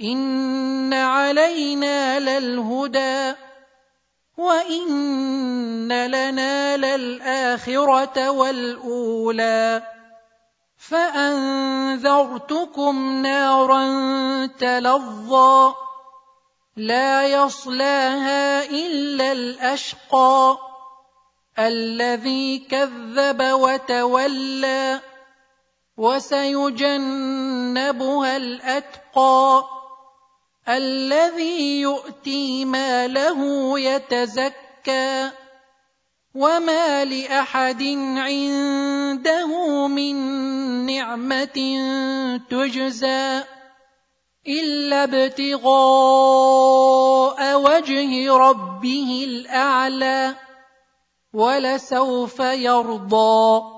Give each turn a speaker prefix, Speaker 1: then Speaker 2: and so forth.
Speaker 1: ان علينا للهدى وان لنا للاخره والاولى فانذرتكم نارا تلظى لا يصلاها الا الاشقى الذي كذب وتولى وسيجنبها الاتقى الذي يؤتي ماله يتزكى وما لأحد عنده من نعمة تجزى إلا ابتغاء وجه ربه الأعلى ولسوف يرضى